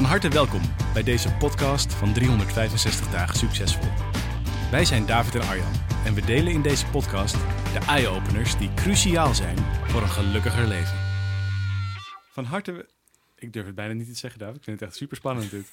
Van harte welkom bij deze podcast van 365 dagen succesvol. Wij zijn David en Arjan en we delen in deze podcast de eye-openers die cruciaal zijn voor een gelukkiger leven. Van harte... Ik durf het bijna niet te zeggen, David. Ik vind het echt super spannend dit.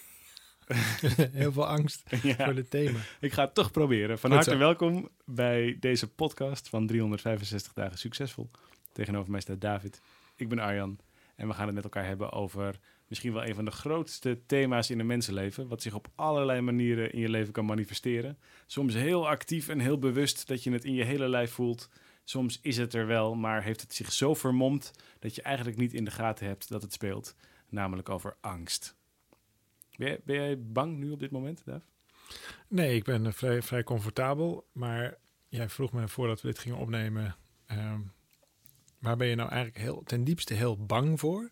Heel veel angst Ja, voor het thema. ik ga het toch proberen. Van harte welkom bij deze podcast van 365 dagen succesvol. Tegenover mij staat David. Ik ben Arjan en we gaan het met elkaar hebben over misschien wel een van de grootste thema's in een mensenleven. Wat zich op allerlei manieren in je leven kan manifesteren. Soms heel actief en heel bewust dat je het in je hele lijf voelt. Soms is het er wel, maar heeft het zich zo vermomd dat je eigenlijk niet in de gaten hebt dat het speelt. Namelijk over angst. Ben jij, ben jij bang nu op dit moment, David? Nee, ik ben eh, vrij, vrij comfortabel. Maar jij vroeg me voordat we dit gingen opnemen... ehm, waar ben je nou eigenlijk heel, ten diepste heel bang voor?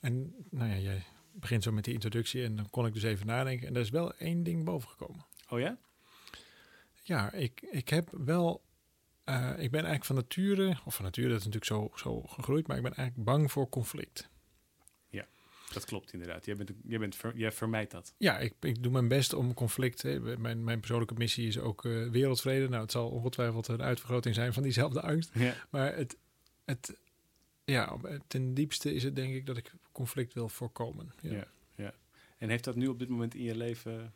En nou ja, jij begint zo met die introductie en dan kon ik dus even nadenken. En er is wel één ding bovengekomen. Oh ja? Ja, ik, ik heb wel... eh, ik ben eigenlijk van nature, of van nature, dat is natuurlijk zo, zo gegroeid... maar ik ben eigenlijk bang voor conflict. Dat klopt inderdaad. Jij, bent, jij, bent, jij vermijdt dat. Ja, ik, ik doe mijn best om conflict. Hè. Mijn, mijn persoonlijke missie is ook eh, wereldvrede. Nou, het zal ongetwijfeld een uitvergroting zijn van diezelfde angst. Ja. Maar het, het, ja, ten diepste is het denk ik dat ik conflict wil voorkomen. Ja. Ja. En heeft dat nu op dit moment in je leven...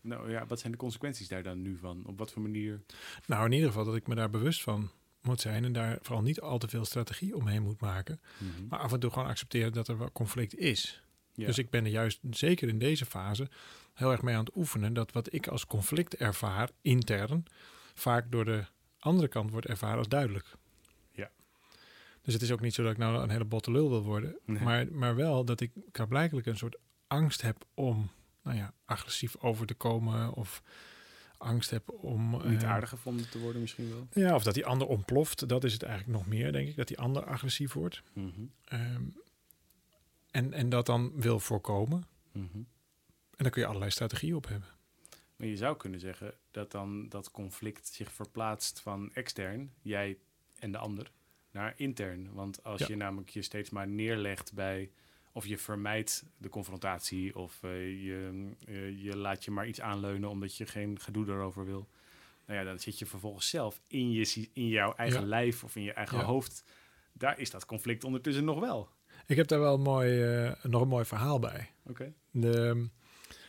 Nou ja, wat zijn de consequenties daar dan nu van? Op wat voor manier? Nou, in ieder geval dat ik me daar bewust van moet zijn en daar vooral niet al te veel strategie omheen moet maken. Maar af en toe gewoon accepteren dat er wel conflict is. Ja. Dus ik ben er juist zeker in deze fase heel erg mee aan het oefenen dat wat ik als conflict ervaar intern vaak door de andere kant wordt ervaren als duidelijk. Dus het is ook niet zo dat ik nou een hele botte lul wil worden, Nee. maar, maar wel dat ik blijkbaar een soort angst heb om nou ja, agressief over te komen of angst heb om Niet eh, aardig gevonden te worden misschien wel. Ja, of dat die ander ontploft. Dat is het eigenlijk nog meer, denk ik, dat die ander agressief wordt. Mhm. Ehm, en, en dat dan wil voorkomen. Mhm. En daar kun je allerlei strategieën op hebben. Maar je zou kunnen zeggen dat dan dat conflict zich verplaatst van extern, jij en de ander, naar intern. Want als Ja. je namelijk je steeds maar neerlegt bij, of je vermijdt de confrontatie, of eh, je, eh, je laat je maar iets aanleunen omdat je geen gedoe erover wil. Nou ja, dan zit je vervolgens zelf in, je, in jouw eigen Ja. lijf of in je eigen Ja. hoofd. Daar is dat conflict ondertussen nog wel. Ik heb daar wel een mooi, eh, nog een mooi verhaal bij. Oké. De,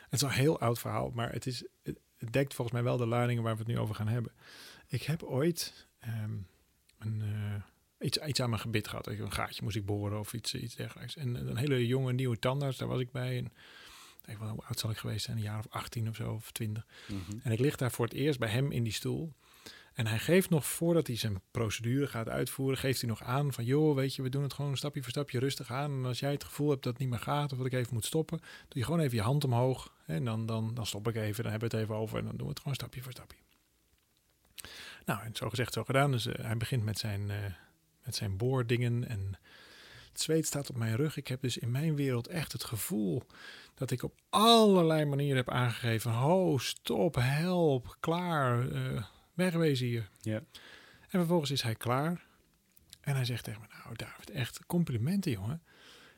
het is een heel oud verhaal, maar het, is, het dekt volgens mij wel de ladingen waar we het nu over gaan hebben. Ik heb ooit ehm, een, iets, iets aan mijn gebit gehad. Een gaatje moest ik boren of iets, iets dergelijks. En een hele jonge nieuwe tandarts, daar was ik bij. En, ik, hoe oud zal ik geweest zijn? Een jaar of 18 of zo, of 20. Mhm. En ik lig daar voor het eerst bij hem in die stoel. En hij geeft nog, voordat hij zijn procedure gaat uitvoeren, geeft hij nog aan van, joh, weet je, we doen het gewoon stapje voor stapje rustig aan. En als jij het gevoel hebt dat het niet meer gaat of dat ik even moet stoppen, doe je gewoon even je hand omhoog. En dan, dan, dan stop ik even, dan hebben we het even over en dan doen we het gewoon stapje voor stapje. Nou, en zo gezegd, zo gedaan. Dus eh, hij begint met zijn, eh, met zijn boordingen en het zweet staat op mijn rug. Ik heb dus in mijn wereld echt het gevoel dat ik op allerlei manieren heb aangegeven: ho, stop, help, klaar, eh, wegwezen hier. Ja. En vervolgens is hij klaar en hij zegt tegen me: Nou, David, echt complimenten, jongen.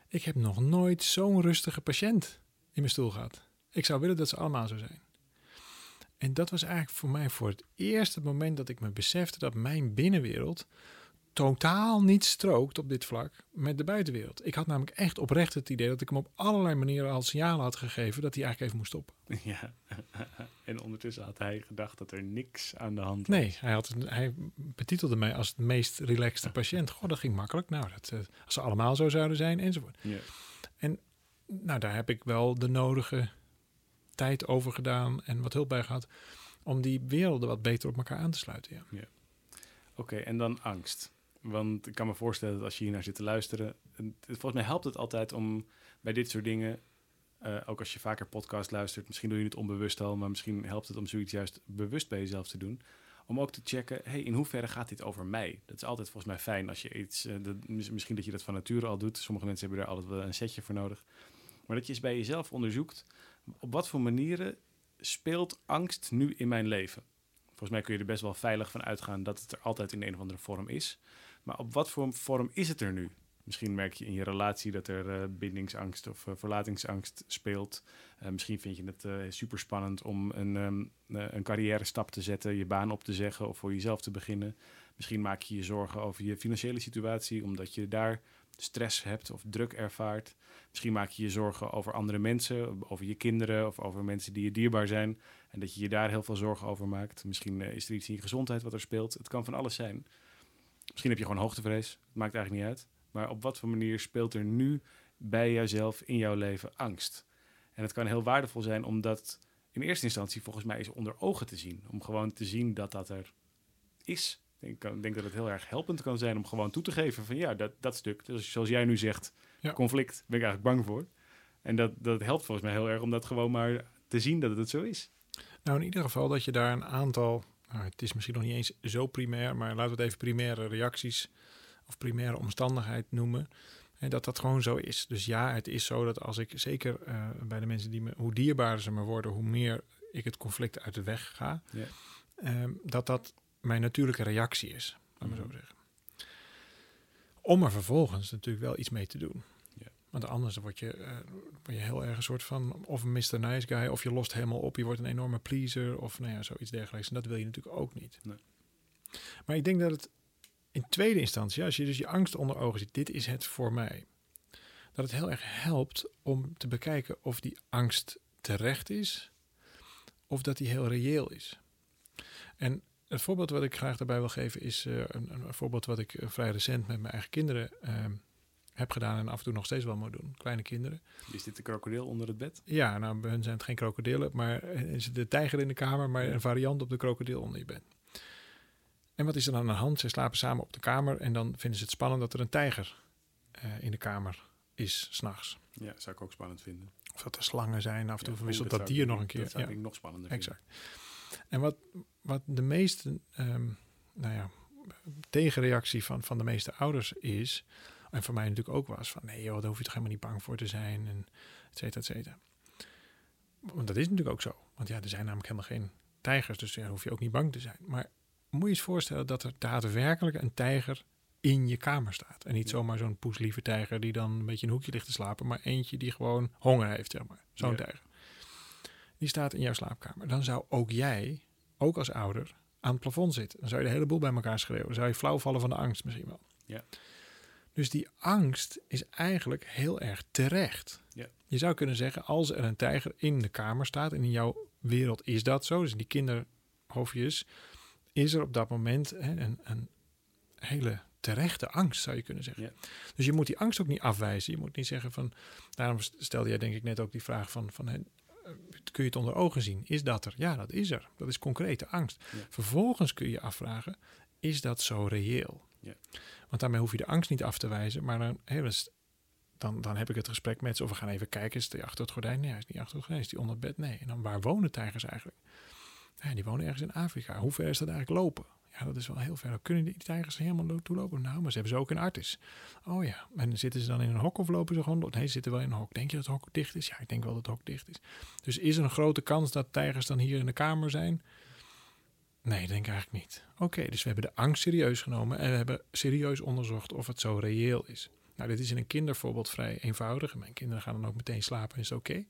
Ik heb nog nooit zo'n rustige patiënt in mijn stoel gehad. Ik zou willen dat ze allemaal zo zijn. En dat was eigenlijk voor mij voor het eerst het moment dat ik me besefte dat mijn binnenwereld totaal niet strookt op dit vlak met de buitenwereld. Ik had namelijk echt oprecht het idee dat ik hem op allerlei manieren al signalen had gegeven dat hij eigenlijk even moest stoppen. Ja. en ondertussen had hij gedacht dat er niks aan de hand was. Nee, hij, had, hij betitelde mij als het meest relaxte patiënt. Goh, dat ging makkelijk. Nou, dat, eh, als ze allemaal zo zouden zijn enzovoort. Ja. Nou, daar heb ik wel de nodige tijd over gedaan en wat hulp bij gehad om die werelden wat beter op elkaar aan te sluiten. Ja. Oké, en dan angst. Want ik kan me voorstellen dat als je hier naar zit te luisteren... het- volgens mij helpt het altijd om bij dit soort dingen... eh, ook als je vaker podcast luistert, misschien doe je het onbewust al... maar misschien helpt het om zoiets juist bewust bij jezelf te doen... om ook te checken, hey, in hoeverre gaat dit over mij? Dat is altijd volgens mij fijn als je iets... eh, dat, mis- misschien dat je dat van nature al doet. Sommige mensen hebben daar altijd wel een setje voor nodig. Maar dat je eens bij jezelf onderzoekt... op wat voor manieren speelt angst nu in mijn leven? Volgens mij kun je er best wel veilig van uitgaan dat het er altijd in een of andere vorm is. Maar op wat voor vorm is het er nu? Misschien merk je in je relatie dat er eh, bindingsangst of eh, verlatingsangst speelt. Eh, misschien vind je het eh, super spannend om een, eh, een carrière stap te zetten, je baan op te zeggen of voor jezelf te beginnen. Misschien maak je je zorgen over je financiële situatie, omdat je daar stress hebt of druk ervaart. Misschien maak je je zorgen over andere mensen, over je kinderen of over mensen die je dierbaar zijn. En dat je je daar heel veel zorgen over maakt. Misschien is er iets in je gezondheid wat er speelt. Het kan van alles zijn. Misschien heb je gewoon hoogtevrees. Het maakt eigenlijk niet uit. Maar op wat voor manier speelt er nu bij jouzelf in jouw leven angst? En het kan heel waardevol zijn om dat in eerste instantie volgens mij eens onder ogen te zien. Om gewoon te zien dat dat er is. Ik denk dat het heel erg helpend kan zijn om gewoon toe te geven van ja, dat, dat stuk. Dus zoals jij nu zegt, Ja. conflict, ben ik eigenlijk bang voor. En dat, dat helpt volgens mij heel erg om dat gewoon maar te zien dat het zo is. Nou, in ieder geval dat je daar een aantal, nou, het is misschien nog niet eens zo primair, maar laten we het even primaire reacties of primaire omstandigheid noemen. En dat dat gewoon zo is. Dus ja, het is zo dat als ik, zeker eh, bij de mensen die me, hoe dierbaarder ze me worden, hoe meer ik het conflict uit de weg ga, Ja. ehm, dat dat mijn natuurlijke reactie is, laat maar zo Mhm. zeggen. Om er vervolgens natuurlijk wel iets mee te doen. Want anders word je, eh, word je heel erg een soort van of een Mr. Nice Guy, of je lost helemaal op, je wordt een enorme pleaser, of nou ja, zoiets dergelijks. En dat wil je natuurlijk ook niet. Nee. Maar ik denk dat het in tweede instantie, als je dus je angst onder ogen ziet, dit is het voor mij. Dat het heel erg helpt om te bekijken of die angst terecht is, of dat die heel reëel is. En het voorbeeld wat ik graag daarbij wil geven is eh, een, een voorbeeld wat ik eh, vrij recent met mijn eigen kinderen ehm, heb gedaan en af en toe nog steeds wel moet doen. Kleine kinderen. Is dit de krokodil onder het bed? Ja, nou, bij hun zijn het geen krokodillen, maar is het de tijger in de kamer, maar een variant op de krokodil onder je bed. En wat is er dan aan de hand? Ze slapen samen op de kamer en dan vinden ze het spannend dat er een tijger eh, in de kamer is, s'nachts. Ja, zou ik ook spannend vinden. Of dat er slangen zijn, af en toe Ja, verwisselt dat, dier ik- nog een keer. Dat zou Ja. ik nog spannender vinden. Exact. En wat, wat de meeste, ehm, nou ja, tegenreactie van, van de meeste ouders is, en voor mij natuurlijk ook was, van nee joh, daar hoef je toch helemaal niet bang voor te zijn, en et cetera, et cetera. Want dat is natuurlijk ook zo. Want ja, er zijn namelijk helemaal geen tijgers, dus ja, daar hoef je ook niet bang te zijn. Maar moet je eens voorstellen dat er daadwerkelijk een tijger in je kamer staat. En niet zomaar zo'n poeslieve tijger die dan een beetje in een hoekje ligt te slapen, maar eentje die gewoon honger heeft, zeg maar. Zo'n Ja. tijger. Die staat in jouw slaapkamer. Dan zou ook jij, ook als ouder, aan het plafond zitten. Dan zou je de hele boel bij elkaar schreeuwen. Dan zou je flauw vallen van de angst misschien wel. Ja. Dus die angst is eigenlijk heel erg terecht. Ja. Je zou kunnen zeggen, als er een tijger in de kamer staat... en in jouw wereld is dat zo, dus in die kinderhoofdjes... is er op dat moment hè, een, een hele terechte angst, zou je kunnen zeggen. Ja. Dus je moet die angst ook niet afwijzen. Je moet niet zeggen van... Daarom stelde jij denk ik net ook die vraag van... van hè, kun je het onder ogen zien? Is dat er? Ja, dat is er. Dat is concrete angst. Ja. Vervolgens kun je je afvragen, is dat zo reëel? Want daarmee hoef je de angst niet af te wijzen, maar dan, dus dan, dan heb ik het gesprek met ze, of we gaan even kijken, is die achter het gordijn? Nee, hij is niet achter het gordijn, is die onder het bed? Nee. En dan, waar wonen tijgers eigenlijk? Ja, die wonen ergens in Afrika. Hoe ver is dat eigenlijk lopen? Ja, dat is wel heel ver. Kunnen die tijgers er helemaal toe lopen? Nou, maar ze hebben ze ook in Artis. Oh ja, en zitten ze dan in een hok of lopen ze gewoon door? Nee, ze zitten wel in een hok. Denk je dat het hok dicht is? Ja, ik denk wel dat het hok dicht is. Dus is er een grote kans dat tijgers dan hier in de kamer zijn? Nee, dat denk ik eigenlijk niet. Oké, dus we hebben de angst serieus genomen en we hebben serieus onderzocht of het zo reëel is. Nou, dit is in een kindervoorbeeld vrij eenvoudig. En Mijn kinderen gaan dan ook meteen slapen en is oké.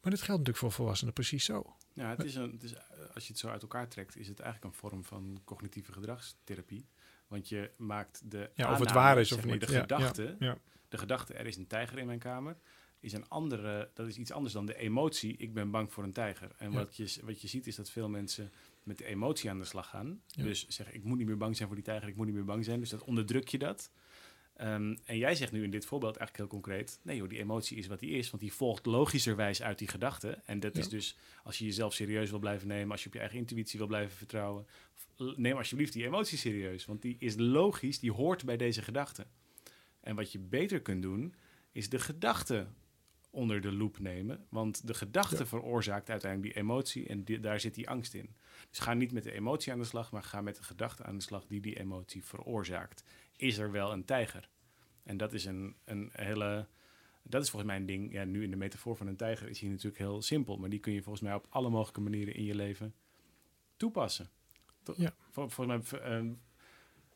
Maar dit geldt natuurlijk voor volwassenen precies zo. Ja, het is een, het is, eh, als je het zo uit elkaar trekt, is het eigenlijk een vorm van cognitieve gedragstherapie. Want je maakt de. Ja, of het waar is of niet. De Ja, gedachte, ja. de gedachte, er is een tijger in mijn kamer, is een andere, dat is iets anders dan de emotie, ik ben bang voor een tijger. En wat, je, wat je ziet is dat veel mensen met de emotie aan de slag gaan. Ja. Dus zeggen, ik moet niet meer bang zijn voor die tijger, ik moet niet meer bang zijn. Dus dat onderdruk je dat. Ehm, en jij zegt nu in dit voorbeeld eigenlijk heel concreet: nee, joh, die emotie is wat die is, want die volgt logischerwijs uit die gedachte. En dat Ja. is dus als je jezelf serieus wil blijven nemen, als je op je eigen intuïtie wil blijven vertrouwen, neem alsjeblieft die emotie serieus, want die is logisch, die hoort bij deze gedachte. En wat je beter kunt doen, is de gedachte onder de loep nemen, want de gedachte Ja. veroorzaakt uiteindelijk die emotie en die- daar zit die angst in. Dus ga niet met de emotie aan de slag, maar ga met de gedachte aan de slag die die emotie veroorzaakt. Is er wel een tijger? En dat is een, een hele. Dat is volgens mij een ding. Ja, nu in de metafoor van een tijger is hier natuurlijk heel simpel. Maar die kun je volgens mij op alle mogelijke manieren in je leven toepassen. Ja. Vol- volgens mij.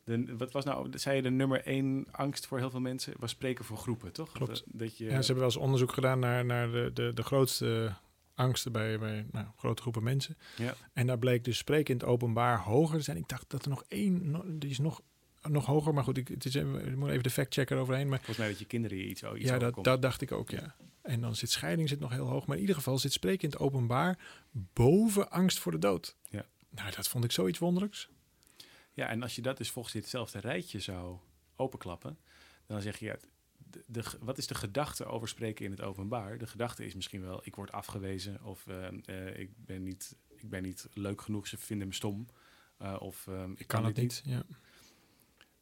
Eh, de, wat was nou, zei je de nummer één angst voor heel veel mensen? Was spreken voor groepen, toch? Klopt. Dat, dat je, Ja, ze hebben wel eens onderzoek gedaan naar, naar de, de, de grootste angsten bij, bij nou, grote groepen mensen. Ja. En daar bleek dus spreken in het openbaar hoger te zijn. Ik dacht dat er nog één, die is nog, nog hoger. Maar goed, ik, het is, even- ik moet even de fact-checker overheen. Maar Volgens mij dat je kinderen je iets, iets ja, dat, dat dacht ik ook, ja. En dan zit scheiding zit nog heel hoog. Maar in ieder geval zit spreken in het openbaar boven angst voor de dood. Ja. Nou, dat vond ik zoiets wonderlijks. Ja, en als je dat dus volgens ditzelfde rijtje zou openklappen, dan zeg je, ja, de, de, wat is de gedachte over spreken in het openbaar? De gedachte is misschien wel, ik word afgewezen of eh, eh, ik, ben niet, ik ben niet leuk genoeg, ze vinden me stom. eh, of eh, ik Kan het niet. Ja.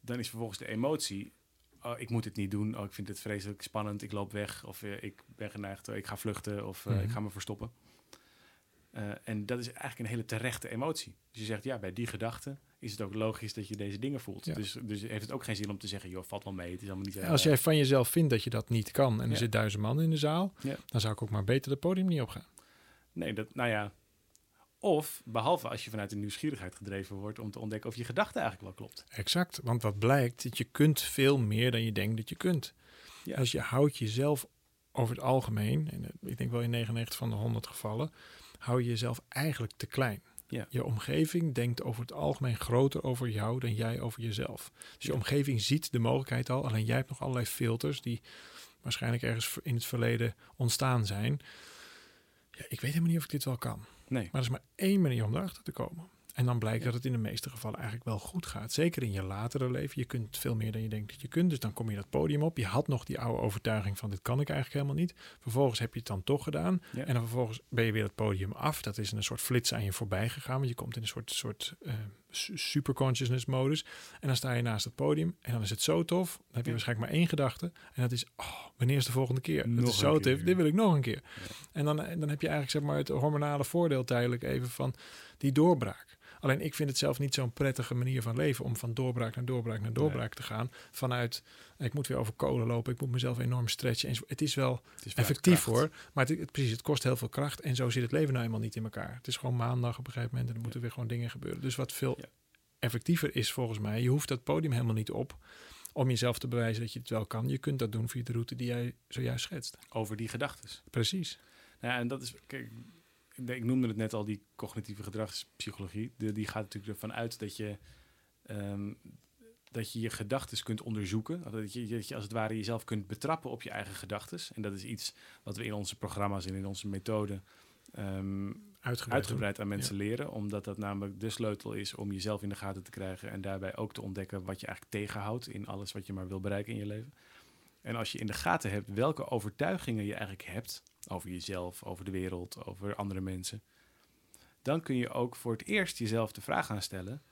Dan is vervolgens de emotie, oh, ik moet het niet doen, oh, ik vind het vreselijk spannend, ik loop weg of ik ben geneigd, oh, ik ga vluchten of eh, Mhm. ik ga me verstoppen. Eh, en dat is eigenlijk een hele terechte emotie. Dus je zegt, ja, bij die gedachte is het ook logisch dat je deze dingen voelt. Ja. Dus, dus heeft het ook geen zin om te zeggen, joh, valt wel mee, het is allemaal niet... Ja, eh, Als jij van jezelf vindt dat je dat niet kan en er zit duizend man in de zaal, dan zou ik ook maar beter het podium niet opgaan. Nee, dat, nou ja... Of, behalve als je vanuit de nieuwsgierigheid gedreven wordt om te ontdekken of je gedachte eigenlijk wel klopt. Exact, want wat blijkt, dat je kunt veel meer dan je denkt dat je kunt. Als je houdt jezelf over het algemeen, en eh, ik denk wel in 99 van de 100 gevallen, hou je jezelf eigenlijk te klein. Ja. Je omgeving denkt over het algemeen groter over jou dan jij over jezelf. Dus je omgeving ziet de mogelijkheid al, alleen jij hebt nog allerlei filters die waarschijnlijk ergens in het verleden ontstaan zijn. Ja, ik weet helemaal niet of ik dit wel kan. Nee. Maar er is maar één manier om erachter te komen. En dan blijkt dat het in de meeste gevallen eigenlijk wel goed gaat. Zeker in je latere leven. Je kunt veel meer dan je denkt dat je kunt. Dus dan kom je dat podium op. Je had nog die oude overtuiging van dit kan ik eigenlijk helemaal niet. Vervolgens heb je het dan toch gedaan. Ja. En dan vervolgens ben je weer het podium af. Dat is een soort flits aan je voorbij gegaan. Want je komt in een soort, soort eh, su- superconsciousness modus. En dan sta je naast het podium. En dan is het zo tof. Dan heb je Ja. waarschijnlijk maar één gedachte. En dat is, oh, wanneer is de volgende keer? Nog dat is zo tof. Dit wil ik nog een keer. En dan, dan heb je eigenlijk zeg maar, het hormonale voordeel tijdelijk even van die doorbraak. Alleen ik vind het zelf niet zo'n prettige manier van leven om van doorbraak naar doorbraak naar doorbraak te gaan. Vanuit ik moet weer over kolen lopen, ik moet mezelf enorm stretchen. En zo. Het is wel Het is vanuit effectief hoor, maar het, het- precies, het kost heel veel kracht. En zo zit het leven nou eenmaal niet in elkaar. Het is gewoon maandag op een gegeven moment en er moeten weer gewoon dingen gebeuren. Dus wat veel Ja. effectiever is volgens mij, je hoeft dat podium helemaal niet op om jezelf te bewijzen dat je het wel kan. Je kunt dat doen via de route die jij zojuist schetst. Over die gedachten. Precies. Nou ja, en dat is, kijk, ik- ik noemde het net al, die cognitieve gedragspsychologie. De, die gaat natuurlijk ervan uit dat je ehm, dat je je gedachten kunt onderzoeken. Dat je, dat je als het ware jezelf kunt betrappen op je eigen gedachten. En dat is iets wat we in onze programma's en in onze methoden ehm, Uitgebreid. uitgebreid aan mensen leren. Omdat dat namelijk de sleutel is om jezelf in de gaten te krijgen. En daarbij ook te ontdekken wat je eigenlijk tegenhoudt in alles wat je maar wil bereiken in je leven. En als je in de gaten hebt welke overtuigingen je eigenlijk hebt over jezelf, over de wereld, over andere mensen, dan kun je ook voor het eerst jezelf de vraag gaan stellen: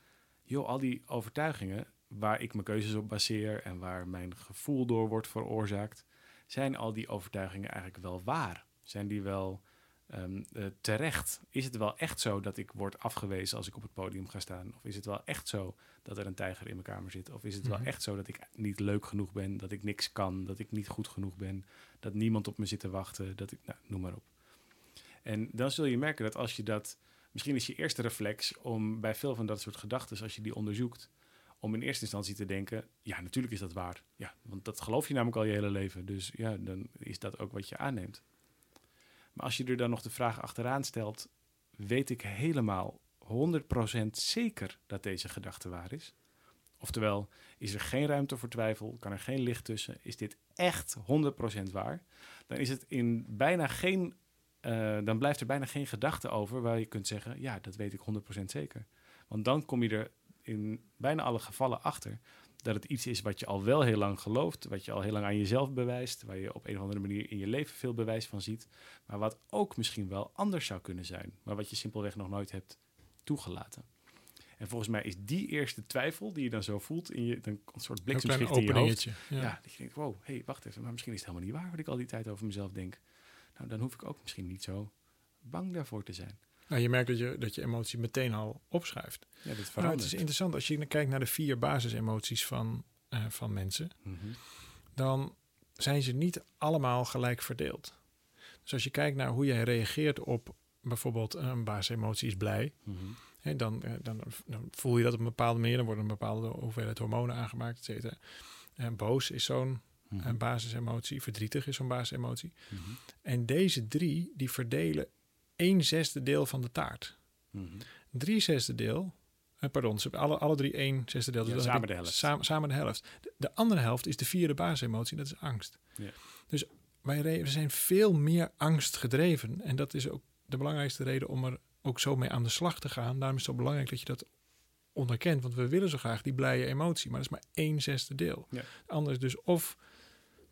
joh, al die overtuigingen waar ik mijn keuzes op baseer en waar mijn gevoel door wordt veroorzaakt, zijn al die overtuigingen eigenlijk wel waar? Zijn die wel ehm, eh, terecht? Is het wel echt zo dat ik word afgewezen als ik op het podium ga staan? Of is het wel echt zo dat er een tijger in mijn kamer zit? Of is het wel Mhm. echt zo dat ik niet leuk genoeg ben, dat ik niks kan, dat ik niet goed genoeg ben, dat niemand op me zit te wachten, dat ik, nou, noem maar op. En dan zul je merken dat als je dat, misschien is je eerste reflex om bij veel van dat soort gedachten, als je die onderzoekt, om in eerste instantie te denken, ja, natuurlijk is dat waar. Ja, want dat geloof je namelijk al je hele leven. Dus ja, dan is dat ook wat je aanneemt. Maar als je er dan nog de vraag achteraan stelt, weet ik helemaal 100% zeker dat deze gedachte waar is? Oftewel, is er geen ruimte voor twijfel? Kan er geen licht tussen? Is dit echt 100% waar? Dan is het in bijna geen, eh, dan blijft er bijna geen gedachte over waar je kunt zeggen, ja, dat weet ik 100% zeker. Want dan kom je er in bijna alle gevallen achter Dat het iets is wat je al wel heel lang gelooft, wat je al heel lang aan jezelf bewijst, waar je op een of andere manier in je leven veel bewijs van ziet, maar wat ook misschien wel anders zou kunnen zijn, maar wat je simpelweg nog nooit hebt toegelaten. En volgens mij is die eerste twijfel die je dan zo voelt in je, dan een soort bliksemschicht in je hoofd. Ja. Ja. dat je denkt, wow, hey, wacht even, maar misschien is het helemaal niet waar wat ik al die tijd over mezelf denk. Nou, dan hoef ik ook misschien niet zo bang daarvoor te zijn. Nou, je merkt dat je, dat je emotie meteen al opschuift. Ja, dat Maar het is interessant als je kijkt naar de vier basisemoties van, eh, van mensen. Mhm. dan zijn ze niet allemaal gelijk verdeeld. Dus als je kijkt naar hoe jij reageert op bijvoorbeeld een basisemotie is blij, Mhm. hè, dan, eh, dan, dan voel je dat op een bepaalde manier, dan wordt een bepaalde hoeveelheid hormonen aangemaakt, et cetera. En boos is zo'n Mhm. eh, basisemotie, verdrietig is zo'n basisemotie. Mhm. En deze drie, die verdelen een zesde deel van de taart. Mhm. Drie zesde deel, eh, pardon, ze hebben alle, alle drie één zesde deel. Ja, dat samen de helft. Samen, samen de helft. De, de andere helft is de vierde basisemotie, dat is angst. Ja. Dus wij we zijn veel meer angstgedreven. En dat is ook de belangrijkste reden om er ook zo mee aan de slag te gaan. Daarom is het zo belangrijk dat je dat onderkent. Want we willen zo graag die blije emotie, maar dat is maar één zesde deel. Ja. De andere is dus of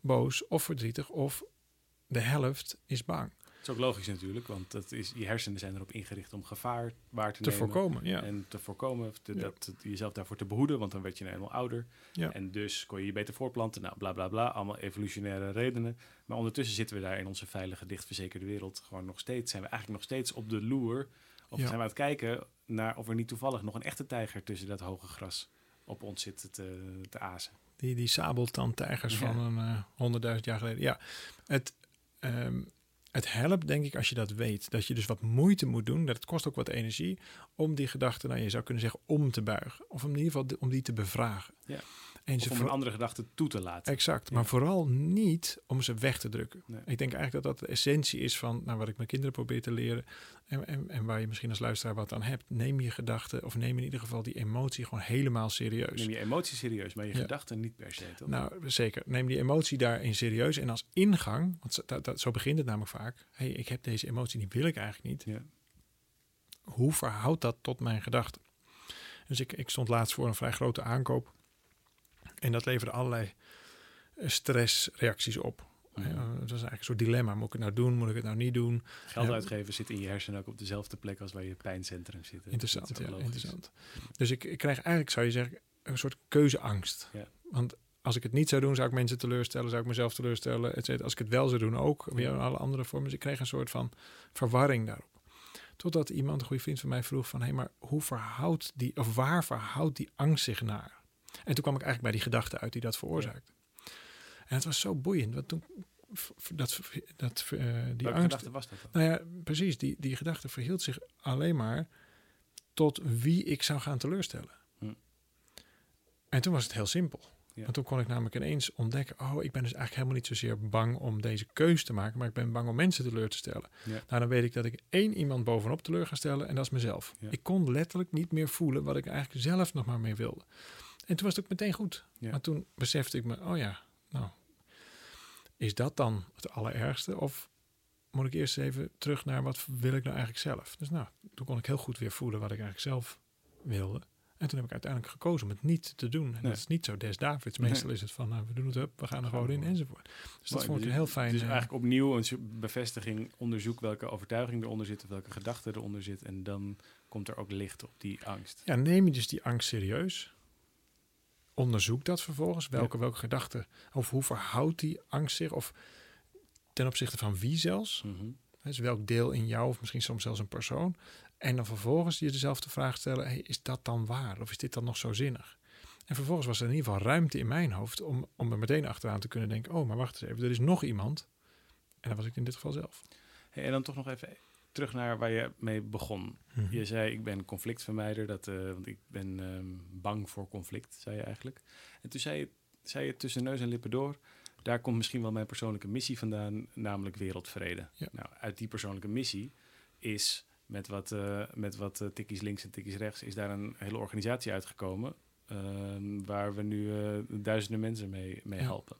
boos, of verdrietig, of de helft is bang. Is ook logisch natuurlijk, want dat is, je hersenen zijn erop ingericht om gevaar waar te, Te nemen. voorkomen, ja. En te voorkomen, te, Ja. dat, jezelf daarvoor te behoeden, want dan werd je nou eenmaal ouder. Ja. En dus kon je je beter voorplanten. Nou, bla bla bla, allemaal evolutionaire redenen. Maar ondertussen zitten we daar in onze veilige, dichtverzekerde wereld gewoon nog steeds. Zijn we eigenlijk nog steeds op de loer? Of zijn we aan het kijken naar of er niet toevallig nog een echte tijger tussen dat hoge gras op ons zit te, te azen? Die, die sabeltandtijgers Ja. van een eh, honderdduizend jaar geleden. Ja, het, ehm, het helpt denk ik als je dat weet. Dat je dus wat moeite moet doen. Dat het kost ook wat energie om die gedachten, nou je zou kunnen zeggen, om te buigen. Of in ieder geval om die te bevragen. Ja. En ze om een andere gedachte toe te laten. Exact, Ja. maar vooral niet om ze weg te drukken. Nee. Ik denk eigenlijk dat dat de essentie is van nou, wat ik mijn kinderen probeer te leren. En, en, en waar je misschien als luisteraar wat aan hebt. Neem je gedachten, of neem in ieder geval die emotie gewoon helemaal serieus. Neem je emotie serieus, maar je Ja. gedachten niet per se. Toch? Nou, zeker. Neem die emotie daarin serieus. En als ingang, want zo, dat, dat- zo begint het namelijk vaak. hey, ik heb deze emotie, die wil ik eigenlijk niet. Ja. Hoe verhoudt dat tot mijn gedachten? Dus ik, ik stond laatst voor een vrij grote aankoop. En dat leverde allerlei stressreacties op. Eh, Het was eigenlijk een soort dilemma. Moet ik het nou doen? Moet ik het nou niet doen? Geld Ja. uitgeven zit in je hersenen ook op dezelfde plek als waar je pijncentrum zit. Interessant, Dat is ja, interessant. Dus ik, ik krijg eigenlijk, zou je zeggen, een soort keuzeangst. Ja. Want als ik het niet zou doen, zou ik mensen teleurstellen, zou ik mezelf teleurstellen, et. Als ik het wel zou doen, ook, weer Ja. alle andere vormen. Dus ik kreeg een soort van verwarring daarop. Totdat iemand, een goede vriend van mij, vroeg van... hé, maar hoe verhoudt die, of waar verhoudt die angst zich naar? En toen kwam ik eigenlijk bij die gedachte uit die dat veroorzaakt. En het was zo boeiend, want toen... Dat, dat, eh, die Welke angst, gedachte was dat dan? nou ja, precies. Die, die gedachte verhield zich alleen maar tot wie ik zou gaan teleurstellen. Hm. En toen was het heel simpel. Ja. Want toen kon ik namelijk ineens ontdekken... oh, ik ben dus eigenlijk helemaal niet zozeer bang om deze keus te maken... maar ik ben bang om mensen teleur te stellen. Ja. Nou, dan weet ik dat ik één iemand bovenop teleur ga stellen... en dat is mezelf. Ja. Ik kon letterlijk niet meer voelen... wat ik eigenlijk zelf nog maar mee wilde. En toen was het ook meteen goed. Ja. Maar toen besefte ik me... oh ja, nou... is dat dan het allerergste? Of moet ik eerst even terug naar wat wil ik nou eigenlijk zelf? Dus nou, toen kon ik heel goed weer voelen wat ik eigenlijk zelf wilde. En toen heb ik uiteindelijk gekozen om het niet te doen. En Nee. dat is niet zo des Davids. Nee. Meestal is het van, nou, we doen het up, we gaan er gewoon in enzovoort. Dus dat vond ik dus- een heel fijn. Dus eigenlijk opnieuw een bevestiging, onderzoek welke overtuiging eronder zit, of welke gedachte eronder zit. En dan komt er ook licht op die angst. Ja, neem je dus die angst serieus. Onderzoek dat vervolgens. Welke, welke gedachten, of hoe verhoudt die angst zich? Of ten opzichte van wie zelfs? Dus welk deel in jou, of misschien soms zelfs een persoon. En dan vervolgens je dezelfde vraag stellen: hey, is dat dan waar? Of is dit dan nog zo zinnig? En vervolgens was er in ieder geval ruimte in mijn hoofd om, om er meteen achteraan te kunnen denken: oh, maar wacht eens even, er is nog iemand. En dat was ik in dit geval zelf. Hey, en dan toch nog even terug naar waar je mee begon. Je zei, ik ben conflictvermijder, dat, eh, want ik ben ehm, bang voor conflict, zei je eigenlijk. En toen zei je, zei je tussen neus en lippen door, daar komt misschien wel mijn persoonlijke missie vandaan, namelijk wereldvrede. Ja. Nou, uit die persoonlijke missie is met wat, eh, met wat eh, tikkies links en tikkies rechts, is daar een hele organisatie uitgekomen, ehm, waar we nu duizenden mensen mee, mee Ja. helpen.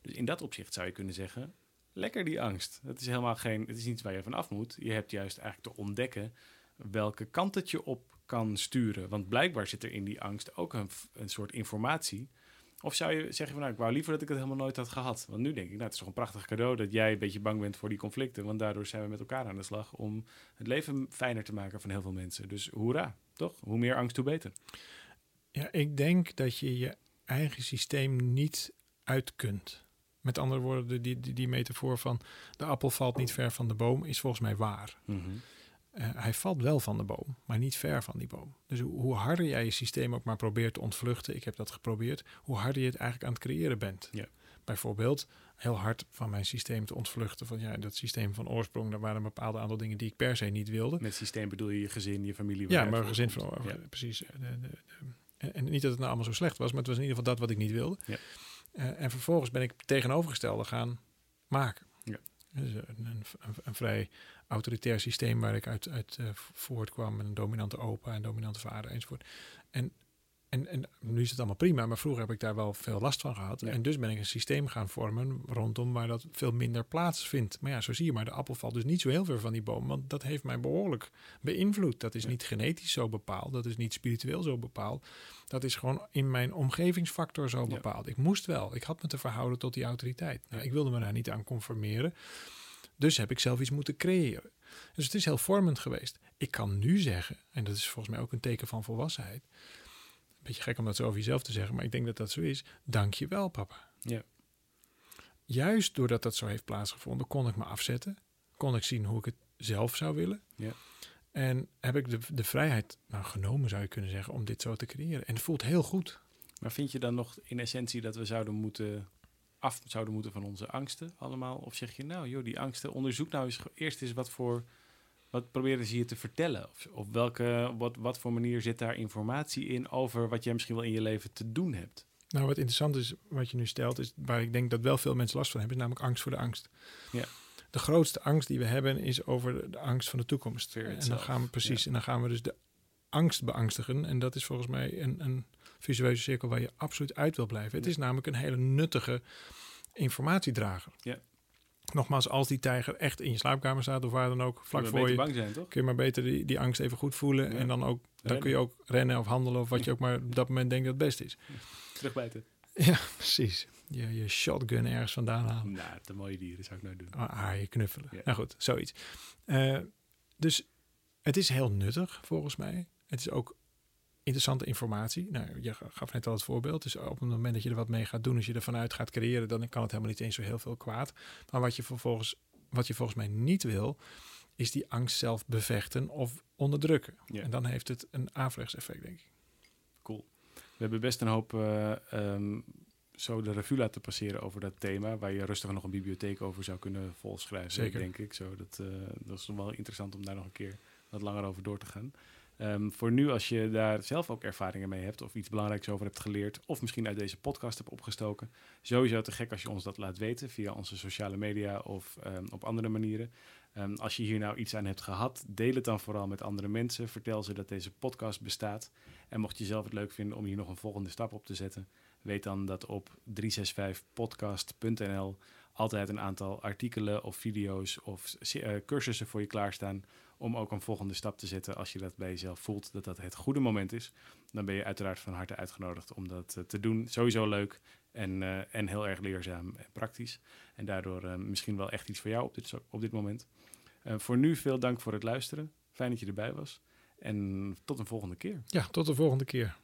Dus in dat opzicht zou je kunnen zeggen, lekker die angst. Het is helemaal geen, het is niets waar je van af moet. Je hebt juist eigenlijk te ontdekken welke kant het je op kan sturen. Want blijkbaar zit er in die angst ook een, een soort informatie. Of zou je zeggen van nou, ik wou liever dat ik het helemaal nooit had gehad. Want nu denk ik, nou, het is toch een prachtig cadeau dat jij een beetje bang bent voor die conflicten. Want daardoor zijn we met elkaar aan de slag om het leven fijner te maken van heel veel mensen. Dus hoera, toch? Hoe meer angst, hoe beter. Ja, ik denk dat je je eigen systeem niet uit kunt. Met andere woorden, die, die, die metafoor van de appel valt niet ver van de boom is volgens mij waar. Eh, hij valt wel van de boom, maar niet ver van die boom. Dus hoe, hoe, harder jij je systeem ook maar probeert te ontvluchten, ik heb dat geprobeerd, hoe harder je het eigenlijk aan het creëren bent. Ja. Bijvoorbeeld heel hard van mijn systeem te ontvluchten. Van ja, dat systeem van oorsprong, daar waren een bepaald aantal dingen die ik per se niet wilde. Met systeem bedoel je je gezin, je familie? Ja, maar gezin van ja. precies. De, de, de, en niet dat het nou allemaal zo slecht was, maar het was in ieder geval dat wat ik niet wilde. Ja. Uh, en vervolgens ben ik tegenovergestelde gaan maken. Ja. Dus een, een, een, vrij autoritair systeem waar ik uit, uit uh, voortkwam. Met een dominante opa en dominante vader enzovoort. En, en, en nu is het allemaal prima, maar vroeger heb ik daar wel veel last van gehad. Ja. En dus ben ik een systeem gaan vormen rondom waar dat veel minder plaats vindt. Maar ja, zo zie je maar, de appel valt dus niet zo heel ver van die boom. Want dat heeft mij behoorlijk beïnvloed. Dat is Ja. niet genetisch zo bepaald, dat is niet spiritueel zo bepaald. Dat is gewoon in mijn omgevingsfactor zo Ja. bepaald. Ik moest wel, ik had me te verhouden tot die autoriteit. Nou, ik wilde me daar niet aan conformeren. Dus heb ik zelf iets moeten creëren. Dus het is heel vormend geweest. Ik kan nu zeggen, en dat is volgens mij ook een teken van volwassenheid. Beetje gek om dat zo over jezelf te zeggen, maar ik denk dat dat zo is. Dank je wel, papa. Ja. Juist doordat dat zo heeft plaatsgevonden, kon ik me afzetten. Kon ik zien hoe ik het zelf zou willen. Ja. En heb ik de, de vrijheid nou, genomen, zou je kunnen zeggen, om dit zo te creëren. En het voelt heel goed. Maar vind je dan nog in essentie dat we zouden moeten af zouden moeten van onze angsten allemaal? Of zeg je nou, joh, die angsten, onderzoek nou eens eerst eens wat voor wat proberen ze je te vertellen? Of, of welke, wat, wat voor manier zit daar informatie in over wat jij misschien wel in je leven te doen hebt? Nou, wat interessant is, wat je nu stelt, is waar ik denk dat wel veel mensen last van hebben, is namelijk angst voor de angst. Ja. De grootste angst die we hebben is over de angst van de toekomst. En dan gaan we precies, ja. en dan gaan we dus de angst beangstigen. En dat is volgens mij een, een visueuze cirkel waar je absoluut uit wil blijven. Het is namelijk een hele nuttige informatiedrager. Ja. Nogmaals, als die tijger echt in je slaapkamer staat of waar dan ook, vlak Je voor je, bang zijn, toch? kun je maar beter die, die angst even goed voelen. Ja. En dan, ook, dan Rennen. kun je ook rennen of handelen of wat je ook maar op dat moment denkt dat het best is. Terugbijten. Ja, precies. Je, je shotgun ergens vandaan halen. Nou, de mooie dieren zou ik nou doen. Aaien, knuffelen. Ja. Nou goed, zoiets. Eh, dus het is heel nuttig volgens mij. Het is ook interessante informatie. Nou, je gaf net al het voorbeeld. Dus op het moment dat je er wat mee gaat doen, als je ervan uit gaat creëren, dan kan het helemaal niet eens zo heel veel kwaad. Maar wat je vervolgens, wat je volgens mij niet wil, is die angst zelf bevechten of onderdrukken. Ja. En dan heeft het een averechts effect, denk ik. Cool. We hebben best een hoop eh, ehm, zo de revue laten passeren over dat thema, waar je rustig nog een bibliotheek over zou kunnen volschrijven, Zeker. denk ik. Zo, dat, eh, dat is wel interessant om daar nog een keer wat langer over door te gaan. Ehm, voor nu, als je daar zelf ook ervaringen mee hebt of iets belangrijks over hebt geleerd, of misschien uit deze podcast hebt opgestoken, sowieso te gek als je ons dat laat weten via onze sociale media of ehm, op andere manieren. Ehm, als je hier nou iets aan hebt gehad, deel het dan vooral met andere mensen. Vertel ze dat deze podcast bestaat. En mocht je zelf het leuk vinden om hier nog een volgende stap op te zetten, weet dan dat op 365podcast.nl altijd een aantal artikelen of video's of eh, cursussen voor je klaarstaan om ook een volgende stap te zetten als je dat bij jezelf voelt dat dat het goede moment is. Dan ben je uiteraard van harte uitgenodigd om dat eh, te doen. Sowieso leuk en, eh, en heel erg leerzaam en praktisch. En daardoor eh, misschien wel echt iets voor jou op dit, op dit moment. Voor nu veel dank voor het luisteren. Fijn dat je erbij was. En tot een volgende keer. Ja, tot de volgende keer.